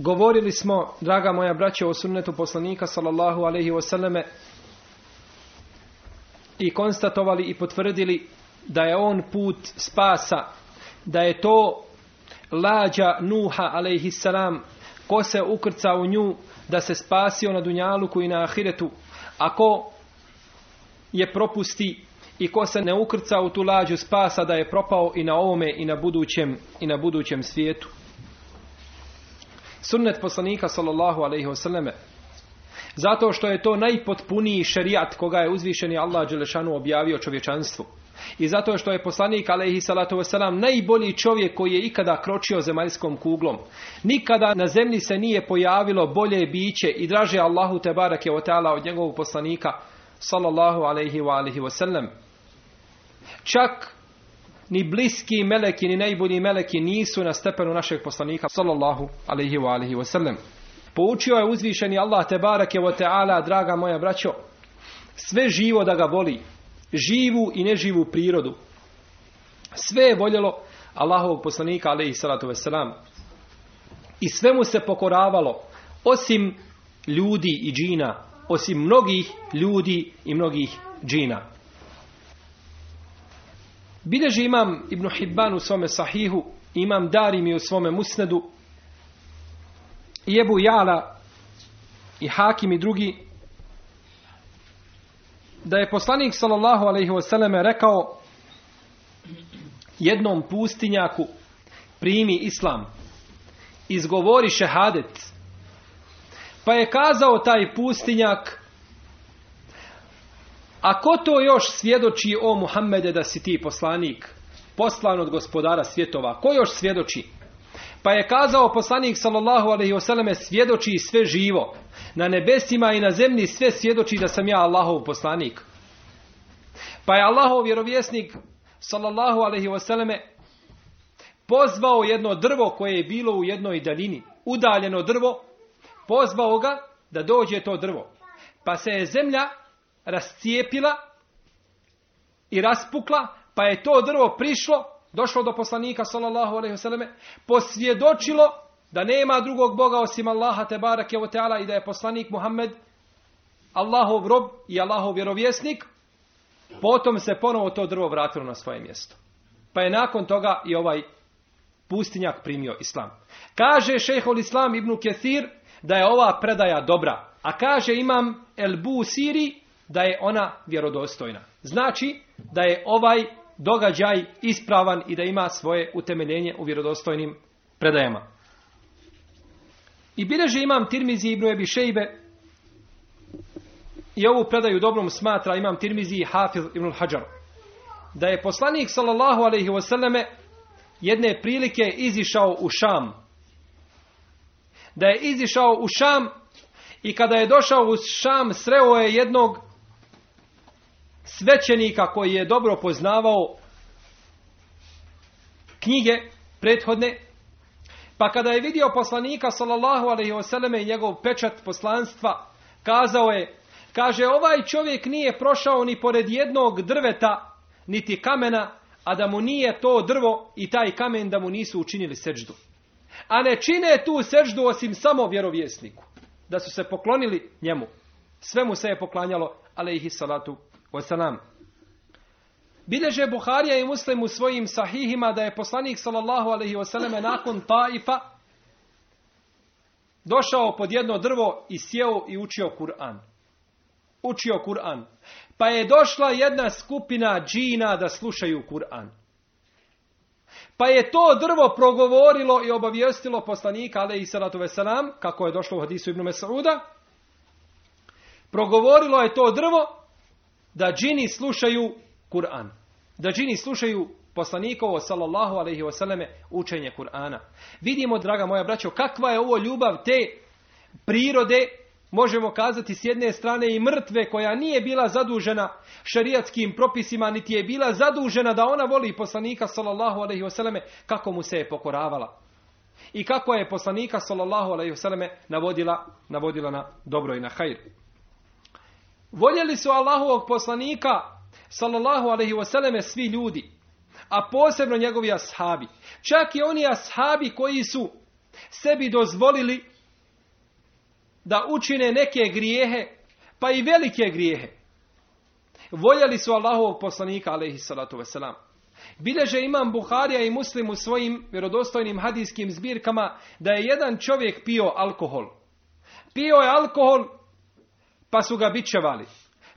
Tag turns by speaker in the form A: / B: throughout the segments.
A: Govorili smo, draga moja braća, o sunnetu poslanika sallallahu alaihi wasallame i konstatovali i potvrdili da je on put spasa, da je to lađa Nuha alaihi salam, ko se ukrca u nju da se spasio na Dunjaluku i na Ahiretu, a ko je propusti i ko se ne ukrca u tu lađu spasa da je propao i na ovome i na budućem, i na budućem svijetu sunnet poslanika sallallahu alaihi wasallame. Zato što je to najpotpuniji šerijat koga je uzvišeni Allah Đelešanu objavio čovječanstvu. I zato što je poslanik alaihi salatu wasalam najbolji čovjek koji je ikada kročio zemaljskom kuglom. Nikada na zemlji se nije pojavilo bolje biće i draže Allahu te barake o ta'ala od njegovog poslanika sallallahu alaihi wa alihi wasallam čak ni bliski meleki, ni najbolji meleki nisu na stepenu našeg poslanika sallallahu alaihi wa alihi wasallam. Poučio je uzvišeni Allah te barake wa ta'ala, draga moja braćo, sve živo da ga voli, živu i neživu prirodu. Sve je voljelo Allahovog poslanika alaihi salatu wasalam. I sve mu se pokoravalo, osim ljudi i džina, osim mnogih ljudi i mnogih džina. Bileži imam Ibn Hibban u svome sahihu, imam Darimi u svome musnedu, i Ebu Jala, i Hakim i drugi, da je poslanik sallallahu alaihi wasallam rekao jednom pustinjaku primi islam, izgovori šehadet, pa je kazao taj pustinjak a ko to još svjedoči o Muhammede da si ti poslanik, poslan od gospodara svjetova? Ko još svjedoči? Pa je kazao poslanik sallallahu alaihi wasallam svjedoči sve živo. Na nebesima i na zemlji sve svjedoči da sam ja Allahov poslanik. Pa je Allahov vjerovjesnik sallallahu alaihi wasallam pozvao jedno drvo koje je bilo u jednoj daljini. Udaljeno drvo. Pozvao ga da dođe to drvo. Pa se je zemlja rascijepila i raspukla, pa je to drvo prišlo, došlo do poslanika sallallahu alejhi ve selleme, posvjedočilo da nema drugog boga osim Allaha te barake ve taala i da je poslanik Muhammed Allahov rob i Allahov vjerovjesnik. Potom se ponovo to drvo vratilo na svoje mjesto. Pa je nakon toga i ovaj pustinjak primio islam. Kaže šejhul Islam ibn Kathir da je ova predaja dobra. A kaže imam El Busiri da je ona vjerodostojna. Znači da je ovaj događaj ispravan i da ima svoje utemeljenje u vjerodostojnim predajama. I bileže imam Tirmizi ibn Ebi Šejbe i ovu predaju dobrom smatra imam Tirmizi i Hafiz ibn Hajar. Da je poslanik sallallahu alaihi wasallame jedne prilike izišao u Šam. Da je izišao u Šam i kada je došao u Šam sreo je jednog svećenika koji je dobro poznavao knjige prethodne, pa kada je vidio poslanika sallallahu alaihi i njegov pečat poslanstva, kazao je, kaže ovaj čovjek nije prošao ni pored jednog drveta niti kamena, a da mu nije to drvo i taj kamen da mu nisu učinili seđdu. A ne čine tu seđdu osim samo vjerovjesniku. Da su se poklonili njemu. Sve mu se je poklanjalo, alaihi salatu wasalam. Bileže Buharija i Muslim u svojim sahihima da je poslanik sallallahu alaihi wasallam nakon Taifa došao pod jedno drvo i sjeo i učio Kur'an. Učio Kur'an. Pa je došla jedna skupina džina da slušaju Kur'an. Pa je to drvo progovorilo i obavijestilo poslanika, ale i salatu veselam, kako je došlo u hadisu Ibn Mesauda, progovorilo je to drvo da džini slušaju Kur'an. Da džini slušaju poslanikovo, sallallahu alaihi wasallame, učenje Kur'ana. Vidimo, draga moja braćo, kakva je ovo ljubav te prirode, možemo kazati s jedne strane i mrtve koja nije bila zadužena šarijatskim propisima, niti je bila zadužena da ona voli poslanika sallallahu alaihi wasallame, kako mu se je pokoravala. I kako je poslanika sallallahu alaihi wasallame navodila, navodila na dobro i na hajr. Voljeli su Allahovog poslanika sallallahu alaihi wasallame svi ljudi, a posebno njegovi ashabi. Čak i oni ashabi koji su sebi dozvolili da učine neke grijehe, pa i velike grijehe. Voljeli su Allahovog poslanika, alaihi salatu wasalam. Bileže imam Buharija i Muslim u svojim vjerodostojnim hadijskim zbirkama da je jedan čovjek pio alkohol. Pio je alkohol, pa su ga bičevali.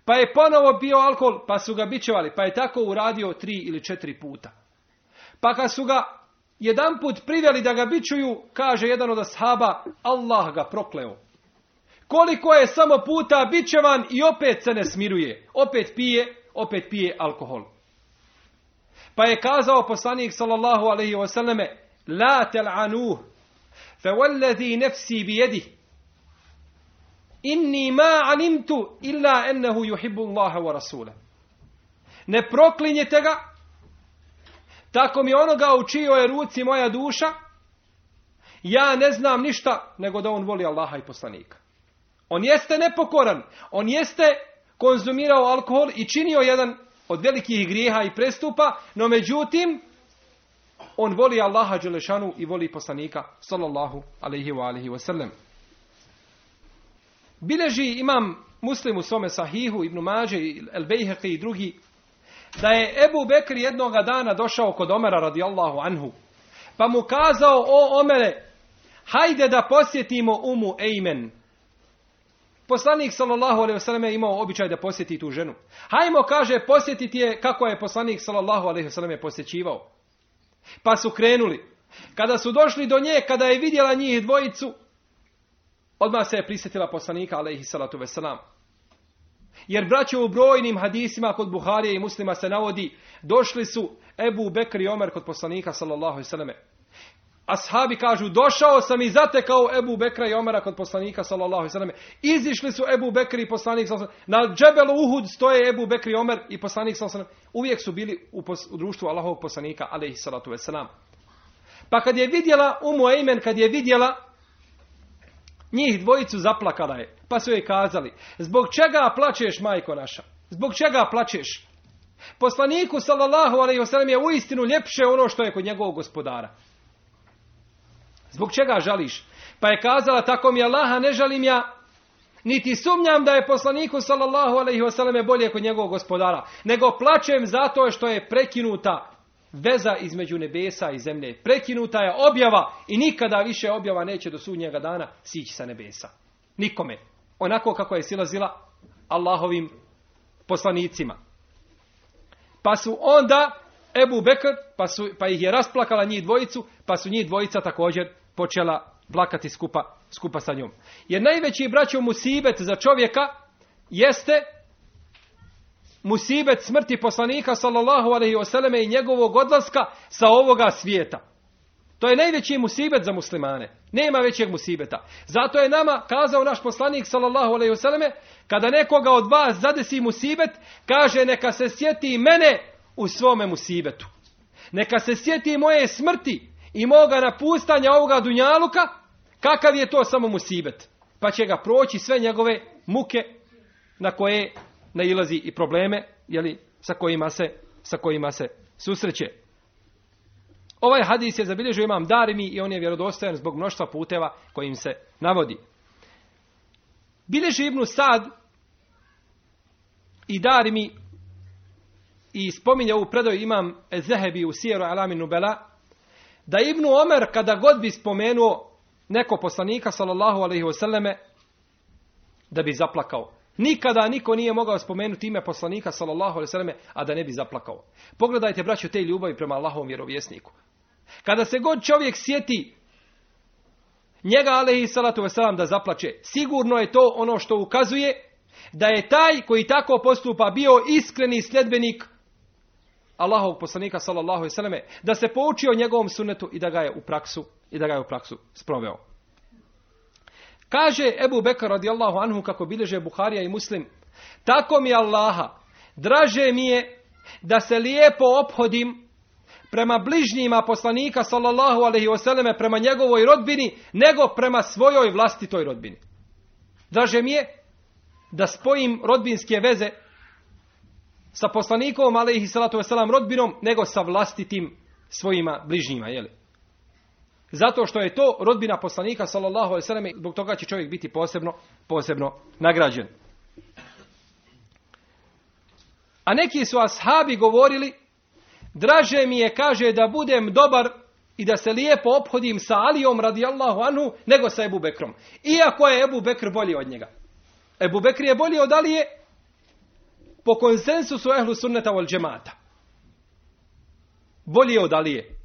A: Pa je ponovo pio alkohol, pa su ga bičevali. Pa je tako uradio tri ili četiri puta. Pa kad su ga jedan put priveli da ga bičuju, kaže jedan od ashaba, Allah ga prokleo. Koliko je samo puta bićevan i opet se ne smiruje. Opet pije, opet pije alkohol. Pa je kazao poslanik sallallahu alaihi wasallame, La tel'anuh, fe nefsi bijedih, inni ma alimtu illa ennehu yuhibbu Allaha wa rasula. Ne proklinjete ga, tako mi onoga u čijoj je ruci moja duša, ja ne znam ništa nego da on voli Allaha i poslanika. On jeste nepokoran, on jeste konzumirao alkohol i činio jedan od velikih grijeha i prestupa, no međutim, on voli Allaha Đelešanu i voli poslanika, sallallahu alaihi wa alihi wa sallam. Bileži imam muslim u svome sahihu, Ibn Mađe, El Bejheqi i drugi, da je Ebu Bekr jednoga dana došao kod Omera radijallahu anhu, pa mu kazao, o Omere, hajde da posjetimo umu Ejmen. Poslanik sallallahu alejhi ve je imao običaj da posjeti tu ženu. Hajmo kaže posjetiti je kako je poslanik sallallahu alejhi ve posjećivao. Pa su krenuli. Kada su došli do nje, kada je vidjela njih dvojicu, odmah se je prisjetila poslanika alejhi salatu ve selam. Jer braćo u brojnim hadisima kod Buharije i Muslima se navodi, došli su Ebu Bekr i Omer kod poslanika sallallahu alejhi ve selleme. Ashabi kažu, došao sam i zatekao Ebu Bekra i Omara kod poslanika, sallallahu alaihi sallam. Izišli su Ebu Bekri i poslanik, Na džebelu Uhud stoje Ebu Bekri i Omer i poslanik, sallallahu Uvijek su bili u, pos, u društvu Allahovog poslanika, alaihi salatu wasalam. Pa kad je vidjela Umu Ejmen, kad je vidjela njih dvojicu zaplakala je. Pa su joj kazali, zbog čega plačeš, majko naša? Zbog čega plačeš? Poslaniku, sallallahu alaihi wasalam, je uistinu ljepše ono što je kod njegovog gospodara. Zbog čega žališ? Pa je kazala, tako mi Allaha ne žalim ja, niti sumnjam da je poslaniku sallallahu alaihi wasallam bolje kod njegovog gospodara, nego plačem zato što je prekinuta veza između nebesa i zemlje. Prekinuta je objava i nikada više objava neće do sudnjega dana sići sa nebesa. Nikome. Onako kako je silazila Allahovim poslanicima. Pa su onda Ebu Bekr, pa, su, pa ih je rasplakala njih dvojicu, pa su njih dvojica također počela plakati skupa, skupa sa njom. Jer najveći braćo musibet za čovjeka jeste musibet smrti poslanika sallallahu alaihi wasallam i njegovog odlaska sa ovoga svijeta. To je najveći musibet za muslimane. Nema većeg musibeta. Zato je nama kazao naš poslanik sallallahu alaihi wasallam kada nekoga od vas zadesi musibet, kaže neka se sjeti mene u svome musibetu. Neka se sjeti moje smrti i moga napustanja ovoga dunjaluka, kakav je to samo musibet. Pa će ga proći sve njegove muke na koje nailazi i probleme jeli, sa kojima se sa kojima se susreće. Ovaj hadis je zabilježio imam Darimi i on je vjerodostojan zbog mnoštva puteva kojim se navodi. Bilježi Ibnu Sad i Darimi i spominje ovu predaju imam Zehebi u Sijeru Alamin Nubela, da Ibnu Omer kada god bi spomenuo neko poslanika sallallahu alaihi wasallame da bi zaplakao. Nikada niko nije mogao spomenuti ime poslanika sallallahu alaihi wasallame a da ne bi zaplakao. Pogledajte braćo te ljubavi prema Allahovom vjerovjesniku. Kada se god čovjek sjeti njega alaihi salatu wasallam da zaplače, sigurno je to ono što ukazuje da je taj koji tako postupa bio iskreni sljedbenik Allahovog poslanika sallallahu alejhi ve da se poučio njegovom sunnetu i da ga je u praksu i da ga je u praksu sproveo. Kaže Ebu Bekar radijallahu anhu kako bilježe Buharija i Muslim, tako mi Allaha, draže mi je da se lijepo ophodim prema bližnjima poslanika sallallahu alejhi ve selleme prema njegovoj rodbini nego prema svojoj vlastitoj rodbini. Draže mi je da spojim rodbinske veze sa poslanikom, alaihi salatu wasalam, rodbinom, nego sa vlastitim svojima bližnjima, jeli? Zato što je to rodbina poslanika, sallallahu alaihi sallam, zbog toga će čovjek biti posebno, posebno nagrađen. A neki su ashabi govorili, draže mi je, kaže, da budem dobar i da se lijepo ophodim sa Alijom radijallahu anhu, nego sa Ebu Bekrom. Iako je Ebu Bekr bolji od njega. Ebu Bekr je bolji od Alije, po konsensusu ehlu sunneta wal džemata. Bolje od Alije.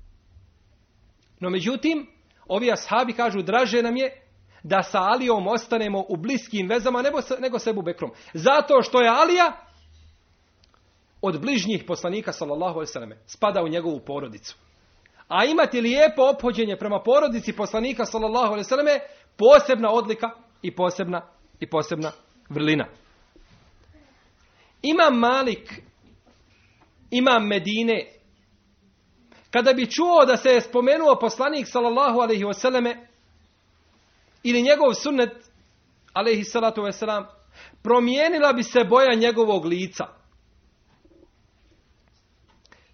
A: No međutim, ovi ashabi kažu draže nam je da sa Alijom ostanemo u bliskim vezama nego, nego sa Ebu Bekrom. Zato što je Alija od bližnjih poslanika sallallahu alejhi spada u njegovu porodicu. A imati lijepo ophođenje prema porodici poslanika sallallahu alejhi ve posebna odlika i posebna i posebna vrlina. Imam Malik, imam Medine, kada bi čuo da se je spomenuo poslanik sallallahu alaihi wasallame ili njegov sunnet alaihi salatu wasalam, promijenila bi se boja njegovog lica.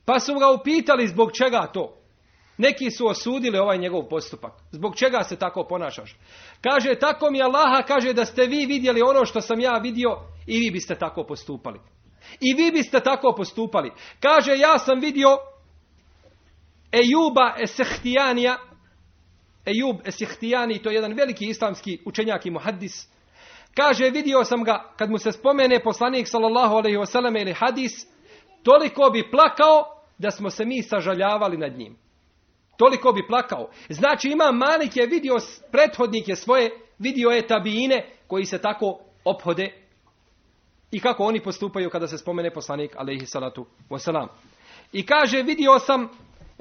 A: Pa su ga upitali zbog čega to. Neki su osudili ovaj njegov postupak. Zbog čega se tako ponašaš? Kaže, tako mi Allaha kaže da ste vi vidjeli ono što sam ja vidio i vi biste tako postupali. I vi biste tako postupali. Kaže, ja sam vidio Ejuba Esehtijanija, Ejub Esehtijani, to je jedan veliki islamski učenjak i muhaddis. Kaže, vidio sam ga, kad mu se spomene poslanik sallallahu alaihi wasallam ili hadis, toliko bi plakao da smo se mi sažaljavali nad njim. Toliko bi plakao. Znači ima Malik je vidio prethodnike svoje, vidio je tabijine koji se tako ophode i kako oni postupaju kada se spomene poslanik alaihi salatu wasalam. I kaže vidio sam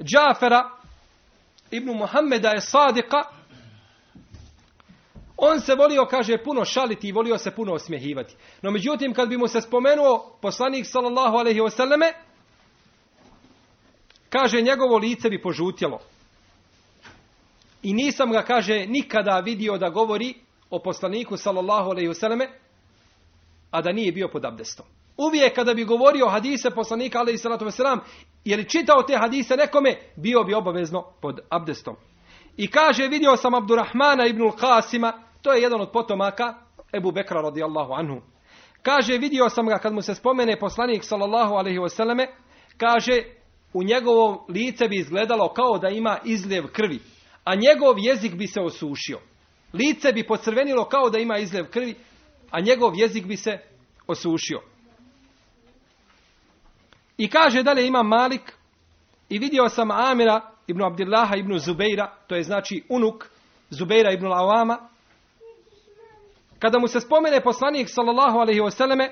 A: Džafera ibn Muhammeda je sadika on se volio, kaže, puno šaliti i volio se puno osmjehivati. No međutim, kad bi mu se spomenuo poslanik sallallahu alaihi wasallame, kaže, njegovo lice bi požutjelo. I nisam ga, kaže, nikada vidio da govori o poslaniku sallallahu alaihi wasallame, a da nije bio pod abdestom. Uvijek kada bi govorio hadise poslanika alaihi sallatu wasallam, jer li čitao te hadise nekome, bio bi obavezno pod abdestom. I kaže, vidio sam Abdurrahmana ibnul Qasima, to je jedan od potomaka Ebu Bekra radijallahu anhu. Kaže, vidio sam ga kad mu se spomene poslanik sallallahu alaihi wasallame, kaže, u njegovo lice bi izgledalo kao da ima izljev krvi, a njegov jezik bi se osušio. Lice bi pocrvenilo kao da ima izljev krvi, a njegov jezik bi se osušio. I kaže dalje ima Malik i vidio sam Amira ibn Abdillaha ibn Zubeira, to je znači unuk Zubeira ibn Awama, kada mu se spomene poslanik sallallahu alaihi wasallame,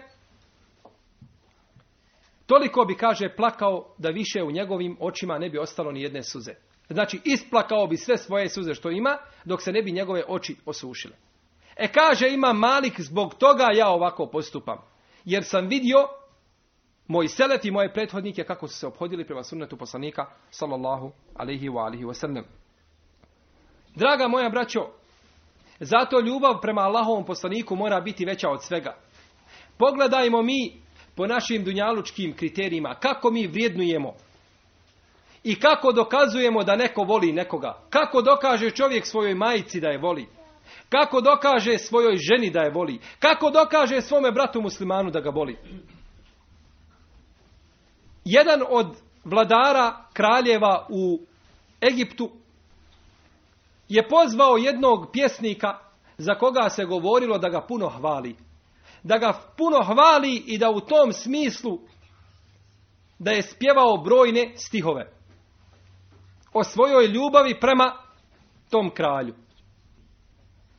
A: toliko bi, kaže, plakao da više u njegovim očima ne bi ostalo ni jedne suze. Znači, isplakao bi sve svoje suze što ima, dok se ne bi njegove oči osušile. E kaže ima Malik zbog toga ja ovako postupam. Jer sam vidio moj selet i moje prethodnike kako su se obhodili prema sunnetu poslanika sallallahu alaihi wa alihi wa sallam. Draga moja braćo, zato ljubav prema Allahovom poslaniku mora biti veća od svega. Pogledajmo mi po našim dunjalučkim kriterijima, kako mi vrijednujemo i kako dokazujemo da neko voli nekoga. Kako dokaže čovjek svojoj majici da je voli. Kako dokaže svojoj ženi da je voli. Kako dokaže svome bratu muslimanu da ga voli. Jedan od vladara kraljeva u Egiptu je pozvao jednog pjesnika za koga se govorilo da ga puno hvali. Da ga puno hvali i da u tom smislu da je spjevao brojne stihove o svojoj ljubavi prema tom kralju.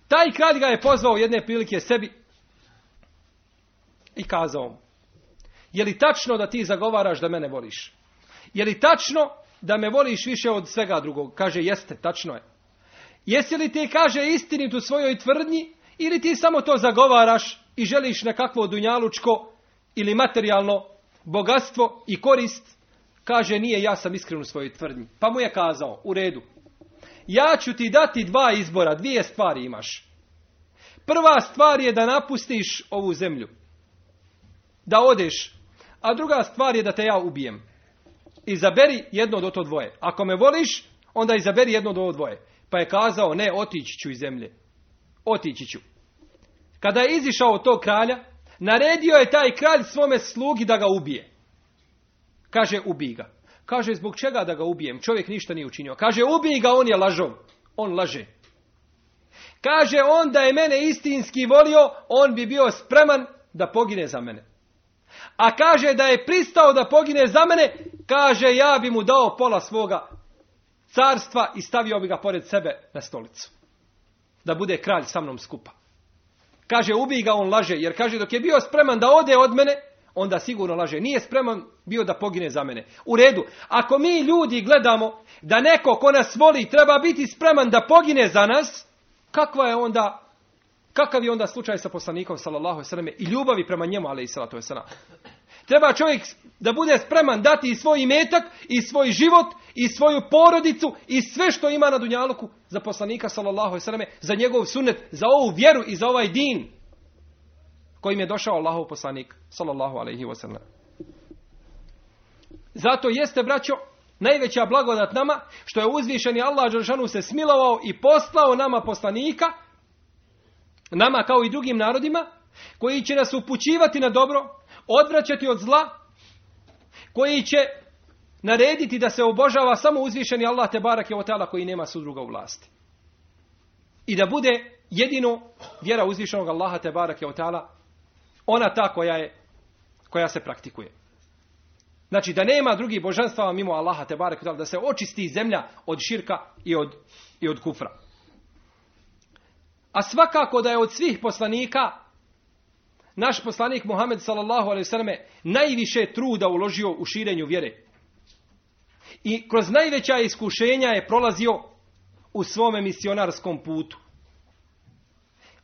A: Taj kralj ga je pozvao jedne prilike sebi i kazao mu, je li tačno da ti zagovaraš da mene voliš? Je li tačno da me voliš više od svega drugog? Kaže, jeste, tačno je. Jesi li ti, kaže, istinitu svojoj tvrdnji ili ti samo to zagovaraš i želiš nekakvo dunjalučko ili materijalno bogatstvo i korist? Kaže, nije, ja sam iskren u svojoj tvrdnji. Pa mu je kazao, u redu. Ja ću ti dati dva izbora, dvije stvari imaš. Prva stvar je da napustiš ovu zemlju. Da odeš. A druga stvar je da te ja ubijem. Izaberi jedno od to dvoje. Ako me voliš, onda izaberi jedno od ovo dvoje. Pa je kazao, ne, otići ću iz zemlje. Otići ću. Kada je izišao od tog kralja, naredio je taj kralj svome slugi da ga ubije. Kaže, ubij ga. Kaže, zbog čega da ga ubijem? Čovjek ništa nije učinio. Kaže, ubij ga, on je lažov. On laže. Kaže, on da je mene istinski volio, on bi bio spreman da pogine za mene. A kaže da je pristao da pogine za mene, kaže, ja bi mu dao pola svoga carstva i stavio bi ga pored sebe na stolicu. Da bude kralj sa mnom skupa. Kaže, ubij ga, on laže, jer kaže, dok je bio spreman da ode od mene, onda sigurno laže. Nije spreman bio da pogine za mene. U redu. Ako mi ljudi gledamo da neko ko nas voli treba biti spreman da pogine za nas, kakva je onda Kakav je onda slučaj sa poslanikom sallallahu i ljubavi prema njemu alejhi salatu Treba čovjek da bude spreman dati i svoj imetak i svoj život i svoju porodicu i sve što ima na dunjaluku za poslanika sallallahu alejhi za njegov sunnet, za ovu vjeru i za ovaj din kojim je došao Allahov poslanik sallallahu alejhi ve sellem. Zato jeste braćo najveća blagodat nama što je uzvišeni Allah dželle se smilovao i poslao nama poslanika nama kao i drugim narodima koji će nas upućivati na dobro, odvraćati od zla, koji će narediti da se obožava samo uzvišeni Allah te barak je koji nema sudruga u vlasti. I da bude jedino vjera uzvišenog Allaha te barak je ona ta koja, je, koja se praktikuje. Znači da nema drugih božanstava mimo Allaha te barek, da se očisti zemlja od širka i od, i od kufra. A svakako da je od svih poslanika naš poslanik Muhammed sallallahu alejhi najviše truda uložio u širenju vjere. I kroz najveća iskušenja je prolazio u svome misionarskom putu.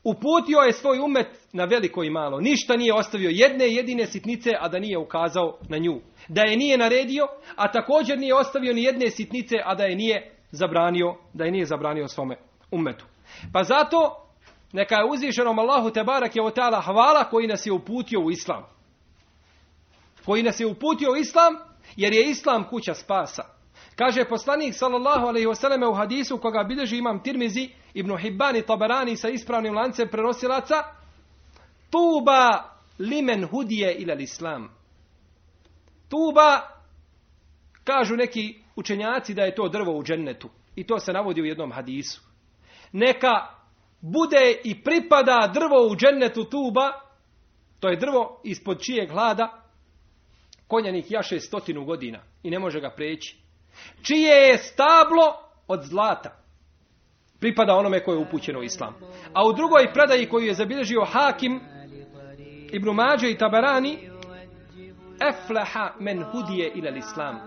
A: Uputio je svoj umet na veliko i malo. Ništa nije ostavio jedne jedine sitnice, a da nije ukazao na nju. Da je nije naredio, a također nije ostavio ni jedne sitnice, a da je nije zabranio, da je nije zabranio svome umetu. Pa zato neka je uzvišenom Allahu te barak je otala hvala koji nas je uputio u islam. Koji nas je uputio u islam jer je islam kuća spasa. Kaže poslanik sallallahu alejhi ve u hadisu koga bilježi imam Tirmizi Ibn Hibban i Tabarani sa ispravnim lancem prenosilaca Tuba limen hudije ila islam. Tuba kažu neki učenjaci da je to drvo u džennetu i to se navodi u jednom hadisu. Neka bude i pripada drvo u džennetu tuba, to je drvo ispod čijeg hlada konjanik jaše stotinu godina i ne može ga preći. Čije je stablo od zlata. Pripada onome koje je upućeno u islam. A u drugoj predaji koju je zabilježio Hakim, Ibn Mađe i Tabarani, Eflaha men hudije ila islam.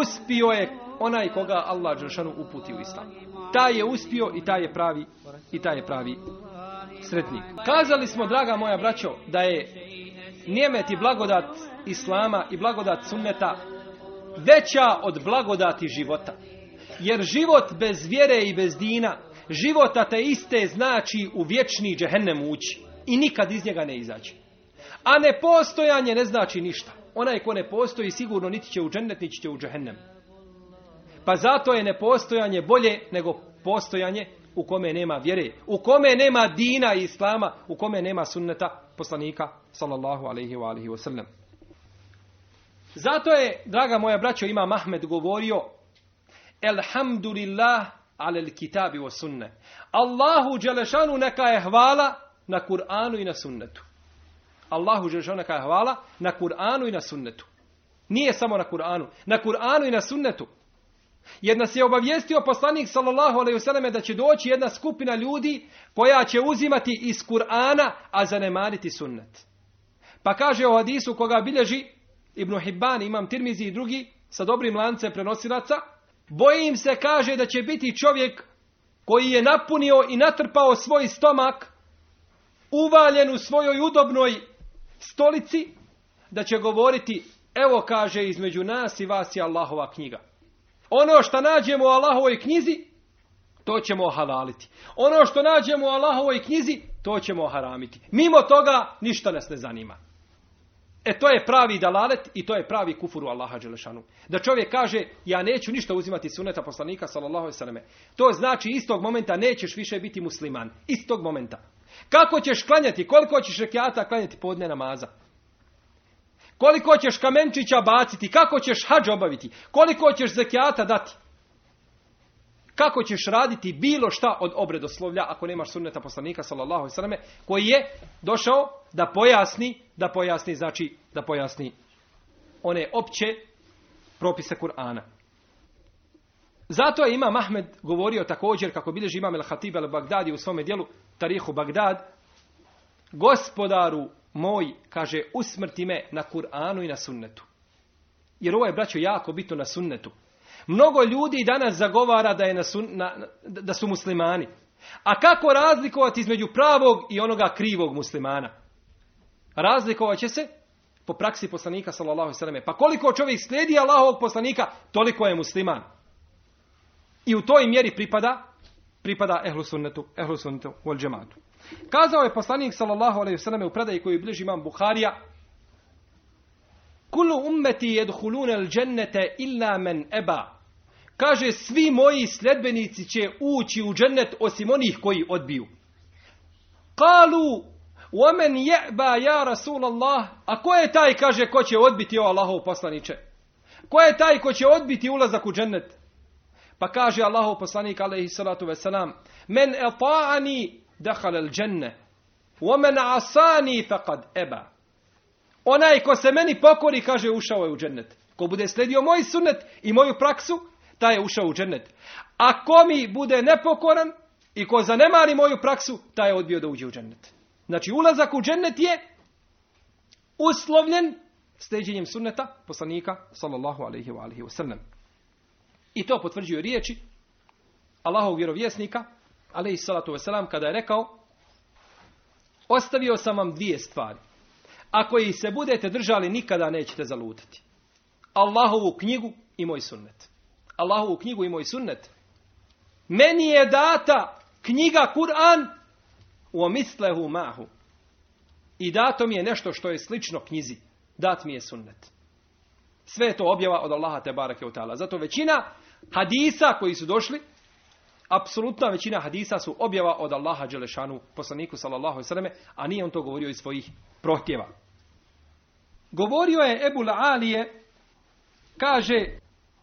A: Uspio je onaj koga Allah Đelšanu uputi u islam. Taj je uspio i taj je pravi i taj je pravi sretnik. Kazali smo, draga moja braćo, da je nijemet i blagodat Islama i blagodat sunneta veća od blagodati života. Jer život bez vjere i bez dina, života te iste znači u vječni džehennem ući i nikad iz njega ne izaći. A nepostojanje ne znači ništa. Onaj ko ne postoji sigurno niti će u džennet, niti će u džehennem. Pa zato je nepostojanje bolje nego postojanje u kome nema vjere, u kome nema dina i islama, u kome nema sunneta poslanika sallallahu alaihi wa alihi wasallam. Zato je, draga moja braćo, ima Mahmed govorio Elhamdulillah alel kitabi wa sunne. Allahu Đelešanu neka je hvala na Kur'anu i na sunnetu. Allahu Đelešanu neka je hvala na Kur'anu i na sunnetu. Nije samo na Kur'anu, na Kur'anu i na sunnetu. Jer nas je obavijestio poslanik sallallahu alejhi ve da će doći jedna skupina ljudi koja će uzimati iz Kur'ana, a zanemariti sunnet. Pa kaže o hadisu koga bilježi Ibn Hibban, Imam Tirmizi i drugi sa dobrim lancem prenosilaca, bojim se kaže da će biti čovjek koji je napunio i natrpao svoj stomak uvaljen u svojoj udobnoj stolici, da će govoriti, evo kaže između nas i vas je Allahova knjiga. Ono što nađemo u Allahovoj knjizi, to ćemo halaliti. Ono što nađemo u Allahovoj knjizi, to ćemo haramiti. Mimo toga ništa nas ne zanima. E to je pravi dalalet i to je pravi kufur u Allaha Đelešanu. Da čovjek kaže ja neću ništa uzimati suneta poslanika sallallahu alejhi To znači istog momenta nećeš više biti musliman. Istog momenta. Kako ćeš klanjati? Koliko ćeš rekiata klanjati podne namaza? Koliko ćeš kamenčića baciti? Kako ćeš hađ obaviti? Koliko ćeš zekijata dati? Kako ćeš raditi bilo šta od obredoslovlja ako nemaš sunneta poslanika sallallahu alejhi koji je došao da pojasni, da pojasni znači da pojasni one opće propise Kur'ana. Zato je Imam Ahmed govorio također kako bilježi Imam el-Hatib al-Bagdadi u svome dijelu Tarihu Bagdad gospodaru moj, kaže, usmrti me na Kur'anu i na sunnetu. Jer ovo je, braćo, jako bitno na sunnetu. Mnogo ljudi danas zagovara da, je na da su muslimani. A kako razlikovati između pravog i onoga krivog muslimana? Razlikovat će se po praksi poslanika sallallahu alejhi Pa koliko čovjek slijedi Allahovog poslanika, toliko je musliman. I u toj mjeri pripada pripada ehlu sunnetu, ehlu sunnetu džematu. Kazao je poslanik sallallahu alejhi ve u predaji koju bliži imam Buharija Kullu ummeti yadkhuluna al-jannata illa man eba. Kaže svi moji sljedbenici će ući u džennet osim onih koji odbiju. Kalu وَمَنْ يَعْبَا ja Rasulallah A ko je taj, kaže, ko će odbiti o Allahov poslaniče? Ko je taj ko će odbiti ulazak u džennet? Pa kaže Allahov poslanik, alaihi salatu wasalam, Men eta'ani dahal al dženne. Omen asani faqad eba. Onaj ko se meni pokori, kaže, ušao je u džennet. Ko bude sledio moj sunnet i moju praksu, taj je ušao u džennet. A ko mi bude nepokoran i ko zanemari moju praksu, taj je odbio da uđe u džennet. Znači, ulazak u džennet je uslovljen steđenjem sunneta poslanika, sallallahu alaihi wa alihi wa I to potvrđuju riječi Allahovog vjerovjesnika, alaihi salatu wasalam, kada je rekao Ostavio sam vam dvije stvari. Ako ih se budete držali, nikada nećete zalutati. Allahovu knjigu i moj sunnet. Allahovu knjigu i moj sunnet. Meni je data knjiga Kur'an u mislehu mahu. I dato mi je nešto što je slično knjizi. Dat mi je sunnet. Sve je to objava od Allaha te barake u. Zato većina hadisa koji su došli apsolutna većina hadisa su objava od Allaha Đelešanu, poslaniku sallallahu alejhi a nije on to govorio iz svojih prohtjeva. Govorio je Ebu Alije, kaže,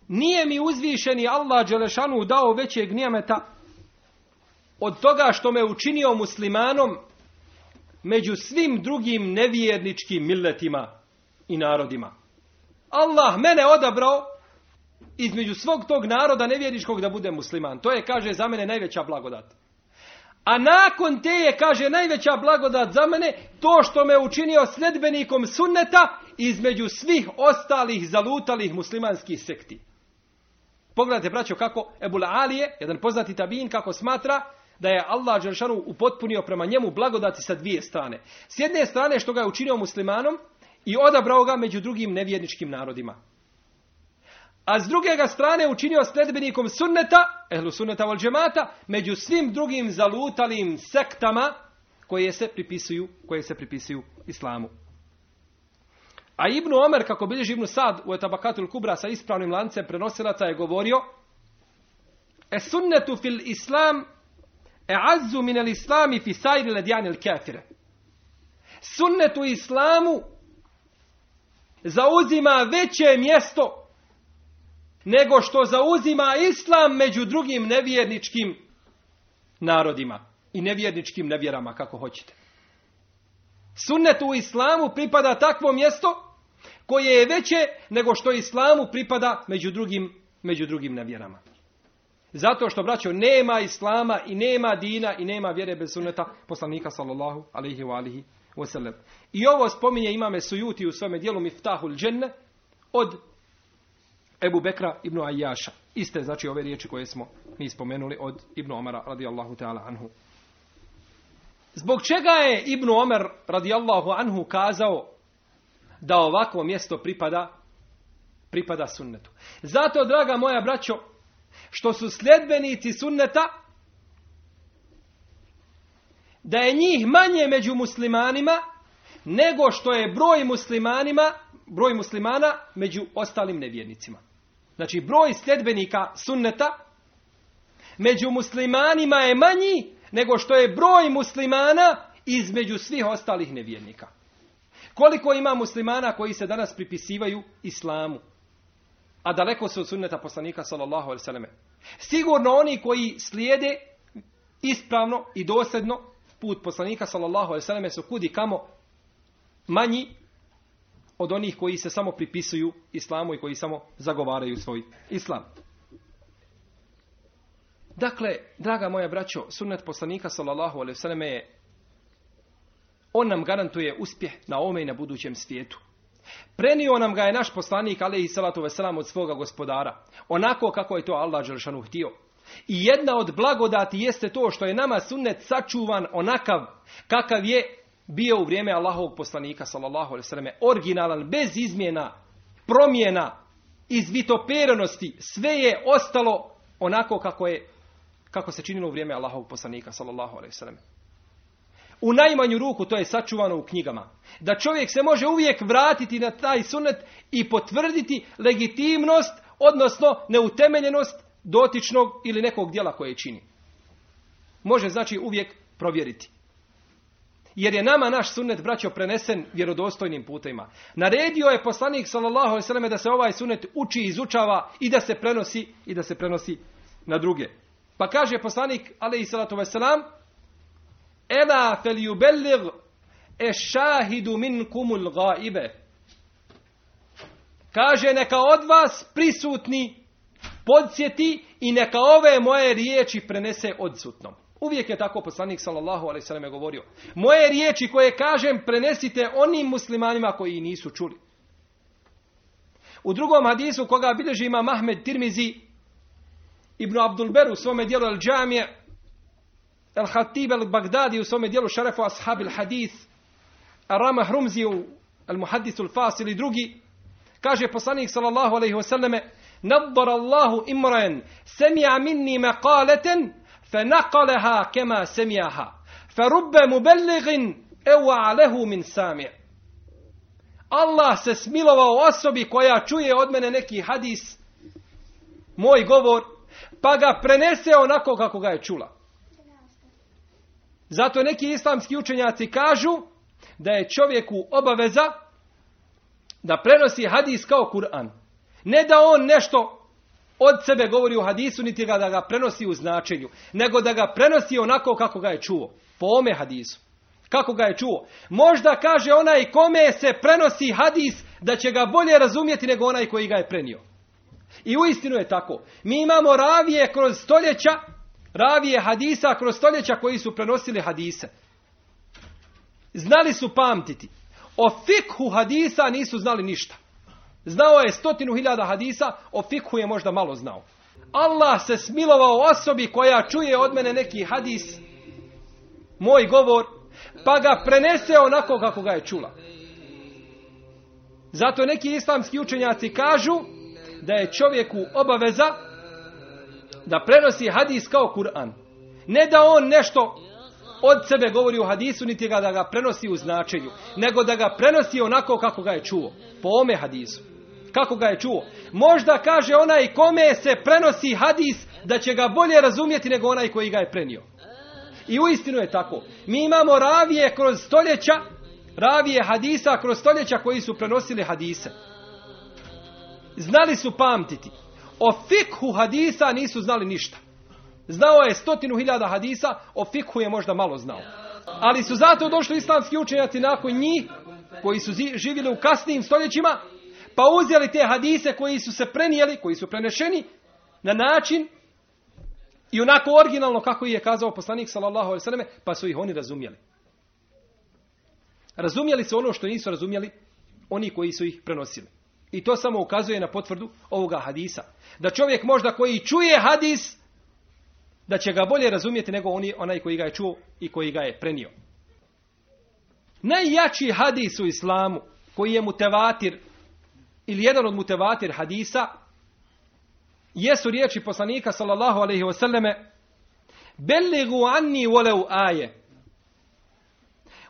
A: nije mi uzvišeni Allah Đelešanu dao većeg nijemeta od toga što me učinio muslimanom među svim drugim nevjerničkim milletima i narodima. Allah mene odabrao između svog tog naroda nevjerničkog da bude musliman. To je, kaže, za mene najveća blagodat. A nakon te je, kaže, najveća blagodat za mene to što me učinio sljedbenikom sunneta između svih ostalih zalutalih muslimanskih sekti. Pogledajte, braćo, kako Ebul Alije, jedan poznati tabin, kako smatra da je Allah Đeršanu upotpunio prema njemu blagodati sa dvije strane. S jedne strane što ga je učinio muslimanom i odabrao ga među drugim nevjerničkim narodima a s druge ga strane učinio sledbenikom sunneta, ehlu sunneta vol džemata, među svim drugim zalutalim sektama koje se pripisuju, koje se pripisuju islamu. A Ibnu Omer, kako bilježi Ibnu Sad u Etabakatul Kubra sa ispravnim lancem prenosilaca je govorio E sunnetu fil islam e azzu min el islami fi sajri ledjani il kafire. Sunnet u islamu zauzima veće mjesto nego što zauzima islam među drugim nevjerničkim narodima i nevjerničkim nevjerama, kako hoćete. Sunnet u islamu pripada takvo mjesto koje je veće nego što islamu pripada među drugim, među drugim nevjerama. Zato što, braćo, nema islama i nema dina i nema vjere bez sunneta poslanika sallallahu alaihi wa alihi. I ovo spominje imame Sujuti u svome dijelu Miftahul Dženne od Ebu Bekra ibn Ajaša. Iste znači ove riječi koje smo mi spomenuli od Ibn Omara radijallahu ta'ala anhu. Zbog čega je Ibn Omer radijallahu anhu kazao da ovakvo mjesto pripada pripada sunnetu. Zato, draga moja braćo, što su sljedbenici sunneta, da je njih manje među muslimanima, nego što je broj muslimanima, broj muslimana među ostalim nevjernicima. Znači, broj sljedbenika sunneta među muslimanima je manji nego što je broj muslimana između svih ostalih nevjernika. Koliko ima muslimana koji se danas pripisivaju islamu? A daleko su od sunneta poslanika sallallahu sallam. Sigurno oni koji slijede ispravno i dosljedno put poslanika sallallahu sallam su kudi kamo manji od onih koji se samo pripisuju islamu i koji samo zagovaraju svoj islam. Dakle, draga moja braćo, sunnet poslanika sallallahu alejhi ve je on nam garantuje uspjeh na ovome i na budućem svijetu. Prenio nam ga je naš poslanik alejhi salatu ve selam od svoga gospodara, onako kako je to Allah dželešanu htio. I jedna od blagodati jeste to što je nama sunnet sačuvan onakav kakav je bio u vrijeme Allahovog poslanika sallallahu alejhi ve selleme, originalan bez izmjena, promjena, izvitoperenosti, sve je ostalo onako kako je kako se činilo u vrijeme Allahovog poslanika sallallahu alejhi ve sellem. U najmanju ruku to je sačuvano u knjigama. Da čovjek se može uvijek vratiti na taj sunnet i potvrditi legitimnost, odnosno neutemeljenost dotičnog ili nekog dijela koje čini. Može znači uvijek provjeriti. Jer je nama naš sunnet braćo prenesen vjerodostojnim putima. Naredio je poslanik sallallahu alejhi da se ovaj sunnet uči, izučava i da se prenosi i da se prenosi na druge. Pa kaže poslanik, alaihi salatu wasalam, Ela fel yubellig e šahidu min kumul gaibe. Kaže, neka od vas prisutni podsjeti i neka ove moje riječi prenese odsutnom. Uvijek je tako poslanik sallallahu alaihi sallam govorio. Moje riječi koje kažem prenesite onim muslimanima koji nisu čuli. U drugom hadisu koga bilježi ima Mahmed Tirmizi Ibn Abdul Ber u svome dijelu El Džamije, El Hatib El Bagdadi u svome dijelu Šarefu Ashab El Hadith, Arama Hrumzi u El Muhaddisu El Fasil i drugi, kaže poslanik sallallahu alaihi wasallame, Nadbar Allahu imran semija minni meqaleten, kema semijaha, fe rubbe mubelligin ewa lehu min samir. Allah se smilovao osobi koja čuje od mene neki hadis, moj govor, pa ga prenese onako kako ga je čula. Zato neki islamski učenjaci kažu da je čovjeku obaveza da prenosi hadis kao Kur'an. Ne da on nešto od sebe govori u hadisu, niti ga da ga prenosi u značenju, nego da ga prenosi onako kako ga je čuo. Po ome hadisu. Kako ga je čuo. Možda kaže onaj kome se prenosi hadis da će ga bolje razumjeti nego onaj koji ga je prenio. I u istinu je tako. Mi imamo ravije kroz stoljeća, ravije hadisa kroz stoljeća koji su prenosili hadise. Znali su pamtiti. O fikhu hadisa nisu znali ništa. Znao je stotinu hiljada hadisa, o fikhu je možda malo znao. Allah se smilovao osobi koja čuje od mene neki hadis, moj govor, pa ga prenese onako kako ga je čula. Zato neki islamski učenjaci kažu, da je čovjeku obaveza da prenosi hadis kao Kur'an. Ne da on nešto od sebe govori u hadisu, niti ga da ga prenosi u značenju, nego da ga prenosi onako kako ga je čuo. Po ome hadisu. Kako ga je čuo. Možda kaže onaj kome se prenosi hadis da će ga bolje razumjeti nego onaj koji ga je prenio. I uistinu je tako. Mi imamo ravije kroz stoljeća, ravije hadisa kroz stoljeća koji su prenosili hadise. Znali su pamtiti. O fikhu hadisa nisu znali ništa. Znao je stotinu hiljada hadisa, o fikhu je možda malo znao. Ali su zato došli islamski učenjaci nakon njih, koji su živjeli u kasnijim stoljećima, pa uzeli te hadise koji su se prenijeli, koji su prenešeni na način i onako originalno kako je kazao poslanik sallallahu alejhi ve pa su ih oni razumjeli. Razumjeli su ono što nisu razumjeli oni koji su ih prenosili. I to samo ukazuje na potvrdu ovoga hadisa. Da čovjek možda koji čuje hadis, da će ga bolje razumjeti nego oni, onaj koji ga je čuo i koji ga je prenio. Najjači hadis u islamu, koji je mutevatir, ili jedan od mutevatir hadisa, jesu riječi poslanika sallallahu alaihi wasallame Belligu anni walau aje.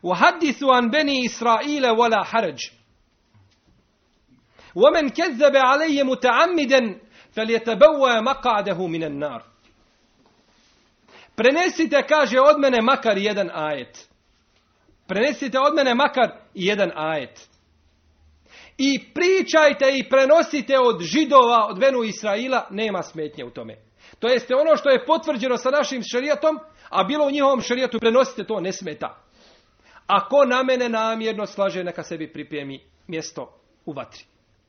A: وحدثوا عن بني إسرائيل ولا حرج ومن كذب علي متعمدا فليتبوى مقعده من النار Prenesite, kaže, od mene makar jedan ajet. Prenesite od mene makar jedan ajet. I pričajte i prenosite od židova, od Venu Israila, nema smetnje u tome. To jeste ono što je potvrđeno sa našim šarijatom, a bilo u njihovom šarijatu, prenosite to, ne smeta. Ako na mene namjerno slaže, neka sebi pripremi mjesto u vatri.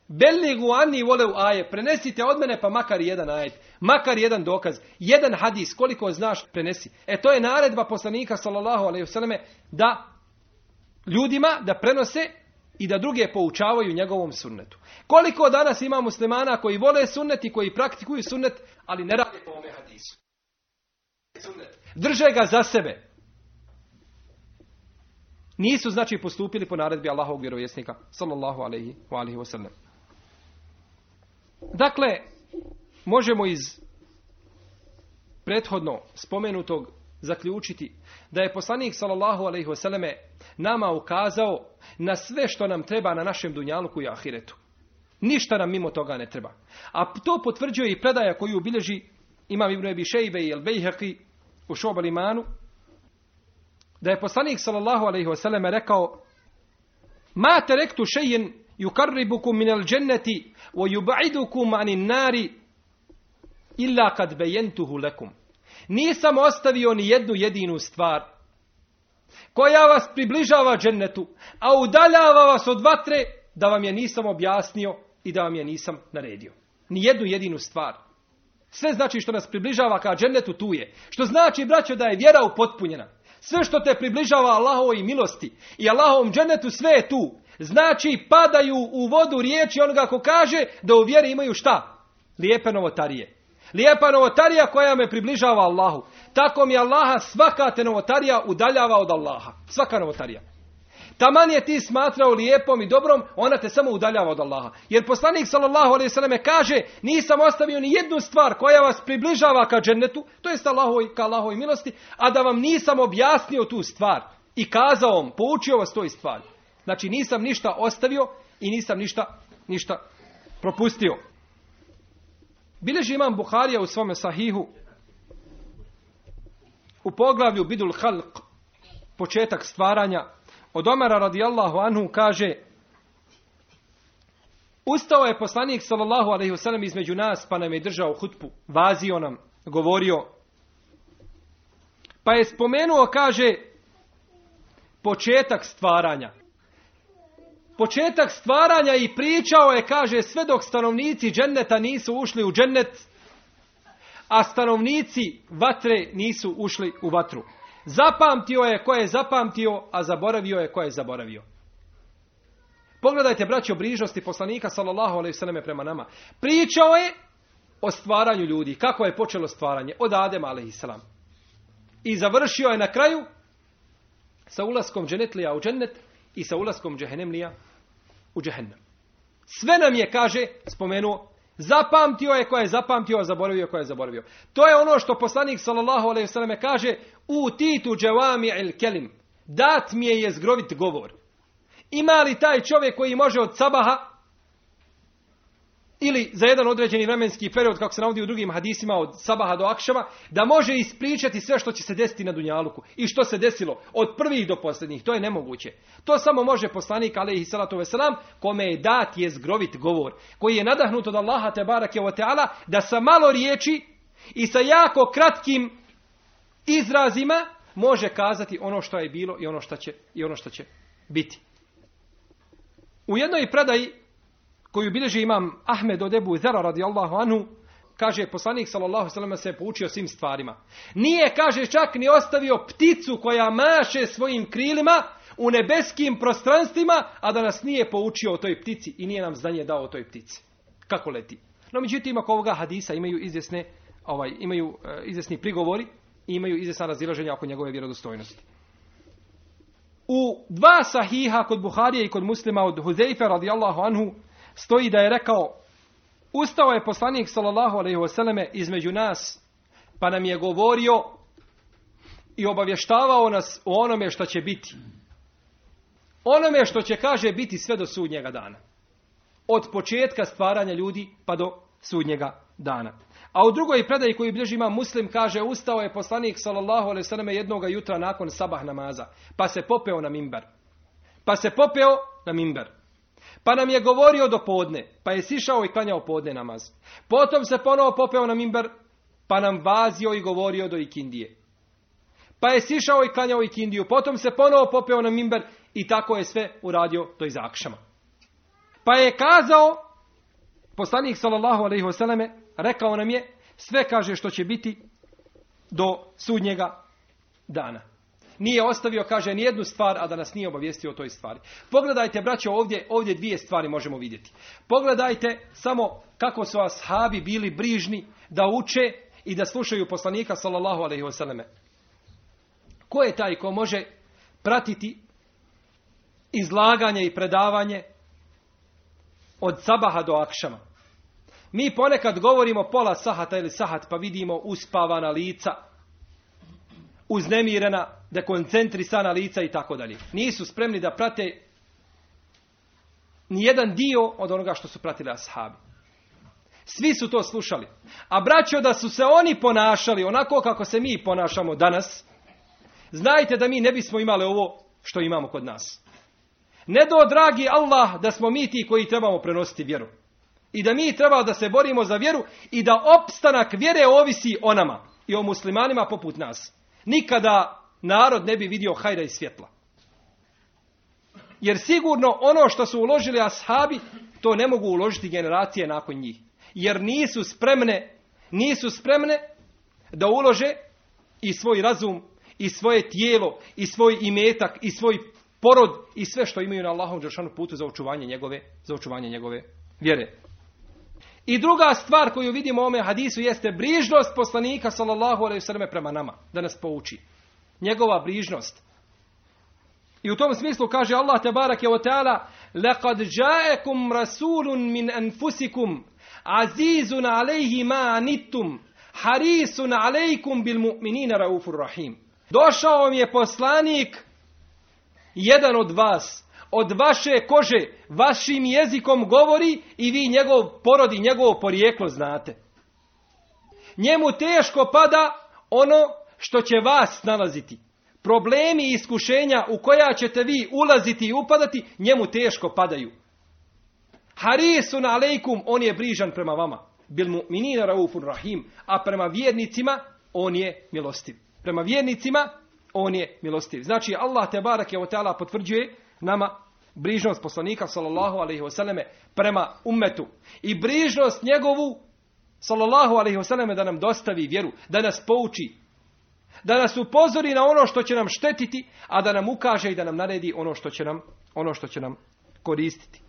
A: Belligu ani vole u aje, prenesite od mene pa makar jedan ajet, makar jedan dokaz, jedan hadis, koliko znaš, prenesi. E to je naredba poslanika sallallahu alejhi ve da ljudima da prenose i da druge poučavaju njegovom sunnetu. Koliko danas ima muslimana koji vole sunnet i koji praktikuju sunnet, ali ne rade po ome hadisu. Drže ga za sebe. Nisu znači postupili po naredbi Allahovog vjerovjesnika sallallahu alejhi ve alihi wasallam. Dakle, možemo iz prethodno spomenutog zaključiti da je poslanik sallallahu alejhi ve nama ukazao na sve što nam treba na našem dunjaluku i ahiretu. Ništa nam mimo toga ne treba. A to potvrđuje i predaja koju bilježi Imam Ibn Abi Shejbe i El-Bejheqi u Šobal imanu, da je poslanik sallallahu alejhi ve rekao: "Ma terektu shay'in yuqarribukum min al-jannati wa yub'idukum 'anil nari illa kad bayantuhu lakum." Nisam ostavio ni jednu jedinu stvar koja vas približava džennetu, a udaljava vas od vatre da vam je nisam objasnio i da vam je nisam naredio. Ni jednu jedinu stvar. Sve znači što nas približava ka džennetu tu je. Što znači, braćo, da je vjera upotpunjena. Sve što te približava Allahovoj milosti i Allahovom džennetu sve je tu. Znači padaju u vodu riječi onoga ko kaže da u vjeri imaju šta? Lijepe novotarije. Lijepa novotarija koja me približava Allahu. Tako mi Allaha svaka te novotarija udaljava od Allaha. Svaka novotarija. Taman je ti smatrao lijepom i dobrom, ona te samo udaljava od Allaha. Jer poslanik sallallahu alejhi ve kaže: "Nisam ostavio ni jednu stvar koja vas približava ka džennetu, to jest Allahovoj ka Allahovoj milosti, a da vam nisam objasnio tu stvar i kazao vam, poučio vas toj stvari." Znači nisam ništa ostavio i nisam ništa ništa propustio. Bileži imam Buharija u svome sahihu u poglavlju Bidul Halq, početak stvaranja, od Omara radijallahu anhu kaže Ustao je poslanik sallallahu alaihi wasallam između nas pa nam je držao hutbu, vazio nam, govorio. Pa je spomenuo, kaže, početak stvaranja. Početak stvaranja i pričao je, kaže, sve dok stanovnici dženneta nisu ušli u džennet, a stanovnici vatre nisu ušli u vatru. Zapamtio je ko je zapamtio, a zaboravio je ko je zaboravio. Pogledajte, braćo, brižnosti poslanika, sallallahu alaihi prema nama. Pričao je o stvaranju ljudi. Kako je počelo stvaranje? Od Adema, alaihi I završio je na kraju sa ulaskom dženetlija u džennet i sa ulaskom džehennemlija u džehennem. Sve nam je, kaže, spomenuo Zapamtio je ko je zapamtio, a zaboravio ko je zaboravio. To je ono što poslanik sallallahu alejhi ve kaže u titu džavami el kelim. Dat mi je jezgrovit govor. Ima li taj čovjek koji može od sabaha ili za jedan određeni vremenski period, kako se navodi u drugim hadisima od sabaha do akšama, da može ispričati sve što će se desiti na Dunjaluku i što se desilo od prvih do posljednjih. To je nemoguće. To samo može poslanik, alaihi salatu veselam, kome je dat je zgrovit govor, koji je nadahnut od Allaha te barake o teala, da sa malo riječi i sa jako kratkim izrazima može kazati ono što je bilo i ono što će, i ono što će biti. U jednoj predaji koju bilježi imam Ahmed od Ebu Zara radijallahu anhu, kaže poslanik sallallahu sallam se poučio svim stvarima. Nije, kaže, čak ni ostavio pticu koja maše svojim krilima u nebeskim prostranstvima, a da nas nije poučio o toj ptici i nije nam znanje dao o toj ptici. Kako leti? No, međutim, ako ovoga hadisa imaju izvjesne, ovaj, imaju uh, izvjesni prigovori i imaju izvjesna razilaženja oko njegove vjerodostojnosti. U dva sahiha kod Buharije i kod muslima od Huzeife radijallahu anhu stoji da je rekao ustao je poslanik sallallahu alejhi ve između nas pa nam je govorio i obavještavao nas o onome što će biti. Onome što će kaže biti sve do sudnjega dana. Od početka stvaranja ljudi pa do sudnjega dana. A u drugoj predaji koju bilježi ima muslim kaže ustao je poslanik sallallahu alejhi ve selleme jednog jutra nakon sabah namaza pa se popeo na mimber. Pa se popeo na mimber. Pa nam je govorio do podne, pa je sišao i klanjao podne namaz. Potom se ponovo popeo na mimber, pa nam vazio i govorio do ikindije. Pa je sišao i klanjao ikindiju, potom se ponovo popeo na mimber i tako je sve uradio do izakšama. Pa je kazao, poslanik sallallahu alaihi wasallam, rekao nam je, sve kaže što će biti do sudnjega dana. Nije ostavio, kaže, ni jednu stvar, a da nas nije obavijestio o toj stvari. Pogledajte, braćo, ovdje, ovdje dvije stvari možemo vidjeti. Pogledajte samo kako su ashabi bili brižni da uče i da slušaju poslanika, sallallahu alaihi wasallam. Ko je taj ko može pratiti izlaganje i predavanje od sabaha do akšama? Mi ponekad govorimo pola sahata ili sahat pa vidimo uspavana lica, uznemirena, dekoncentrisana lica i tako dalje. Nisu spremni da prate ni jedan dio od onoga što su pratili ashabi. Svi su to slušali. A braćo da su se oni ponašali onako kako se mi ponašamo danas, znajte da mi ne bismo imali ovo što imamo kod nas. Ne do dragi Allah da smo mi ti koji trebamo prenositi vjeru. I da mi treba da se borimo za vjeru i da opstanak vjere ovisi o nama i o muslimanima poput nas nikada narod ne bi vidio hajra i svjetla. Jer sigurno ono što su uložili ashabi, to ne mogu uložiti generacije nakon njih. Jer nisu spremne, nisu spremne da ulože i svoj razum, i svoje tijelo, i svoj imetak, i svoj porod, i sve što imaju na Allahom Đeršanu putu za očuvanje njegove, za očuvanje njegove vjere. I druga stvar koju vidimo u ome hadisu jeste brižnost poslanika sallallahu alejhi ve prema nama, da nas pouči. Njegova brižnost. I u tom smislu kaže Allah te ve taala: "Laqad ja'akum rasulun min anfusikum azizun alayhi ma anittum harisun alaykum bil mu'minina raufur rahim." Došao vam je poslanik jedan od vas od vaše kože, vašim jezikom govori i vi njegov porod i njegovo porijeklo znate. Njemu teško pada ono što će vas nalaziti. Problemi i iskušenja u koja ćete vi ulaziti i upadati, njemu teško padaju. Harisun alejkum, on je brižan prema vama. Bil mu minina raufun rahim, a prema vjernicima on je milostiv. Prema vjernicima on je milostiv. Znači Allah te barake o teala potvrđuje nama brižnost poslanika sallallahu alejhi ve prema ummetu i brižnost njegovu sallallahu alejhi ve da nam dostavi vjeru, da nas pouči, da nas upozori na ono što će nam štetiti, a da nam ukaže i da nam naredi ono što će nam ono što će nam koristiti.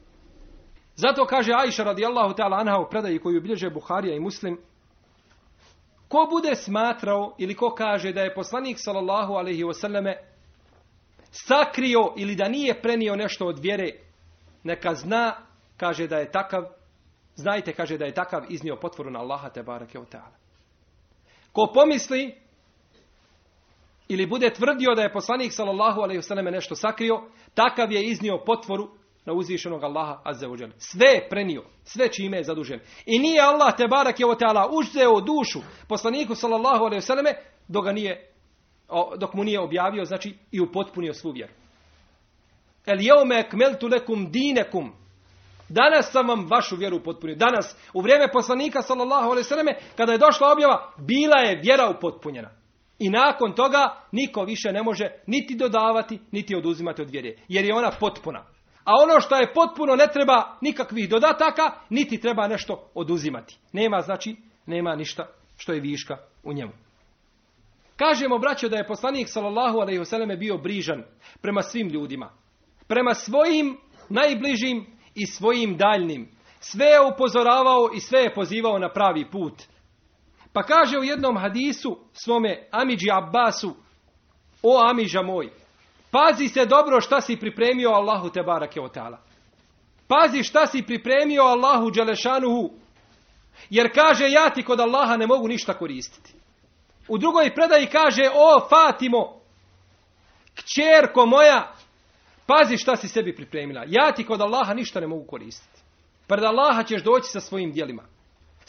A: Zato kaže Aisha radijallahu ta'ala anha u predaji koju bilježe Buharija i Muslim, ko bude smatrao ili ko kaže da je poslanik sallallahu alejhi ve selleme sakrio ili da nije prenio nešto od vjere, neka zna, kaže da je takav znajte, kaže, da je takav iznio potvoru na Allaha te barake Ko pomisli ili bude tvrdio da je poslanik sallallahu alejhi ve nešto sakrio, takav je iznio potvoru na uzvišenog Allaha azza Sve je prenio, sve čime je zadužen. I nije Allah te barak je o teala uzeo dušu poslaniku sallallahu alejhi ve dok ga nije dok mu nije objavio, znači i upotpunio svu vjeru. El jeume ekmeltu lekum dinekum. Danas sam vam vašu vjeru upotpunio. Danas, u vrijeme poslanika sallallahu alejhi kada je došla objava, bila je vjera upotpunjena. I nakon toga niko više ne može niti dodavati, niti oduzimati od vjere. Jer je ona potpuna. A ono što je potpuno ne treba nikakvih dodataka, niti treba nešto oduzimati. Nema znači, nema ništa što je viška u njemu. Kažemo, braćo, da je poslanik sallallahu alaihi bio brižan prema svim ljudima. Prema svojim najbližim i svojim daljnim. Sve je upozoravao i sve je pozivao na pravi put. Pa kaže u jednom hadisu svome Amidži Abbasu, o Amiža moj, pazi se dobro šta si pripremio Allahu te barake o ta'ala. Pazi šta si pripremio Allahu Đelešanuhu, jer kaže ja ti kod Allaha ne mogu ništa koristiti. U drugoj predaji kaže, o Fatimo, kćerko moja, pazi šta si sebi pripremila. Ja ti kod Allaha ništa ne mogu koristiti. Pred Allaha ćeš doći sa svojim dijelima.